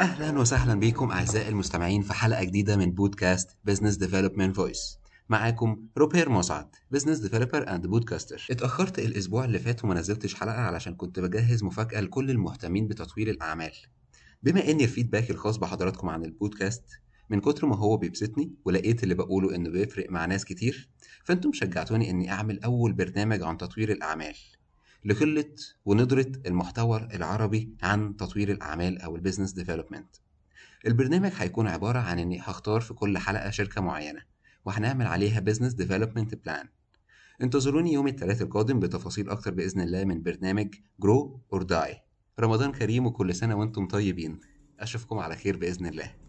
أهلا وسهلا بكم أعزائي المستمعين في حلقة جديدة من بودكاست Business Development Voice معاكم روبير مسعد business developer and podcaster اتأخرت الأسبوع اللي فات وما نزلتش حلقة علشان كنت بجهز مفاجأة لكل المهتمين بتطوير الأعمال. بما إن ال feedback الخاص بحضراتكم عن البودكاست من كتر ما هو بيبسطني ولقيت اللي بقوله إنه بيفرق مع ناس كتير فأنتم شجعتوني إني أعمل أول برنامج عن تطوير الأعمال. لقلة وندرة المحتوى العربي عن تطوير الأعمال أو ال business development البرنامج هيكون عبارة عن إني هختار في كل حلقة شركة معينة وهنعمل عليها business development plan انتظروني يوم الثلاث القادم بتفاصيل أكتر بإذن الله من برنامج Grow or Die رمضان كريم وكل سنة وأنتم طيبين. أشوفكم على خير بإذن الله.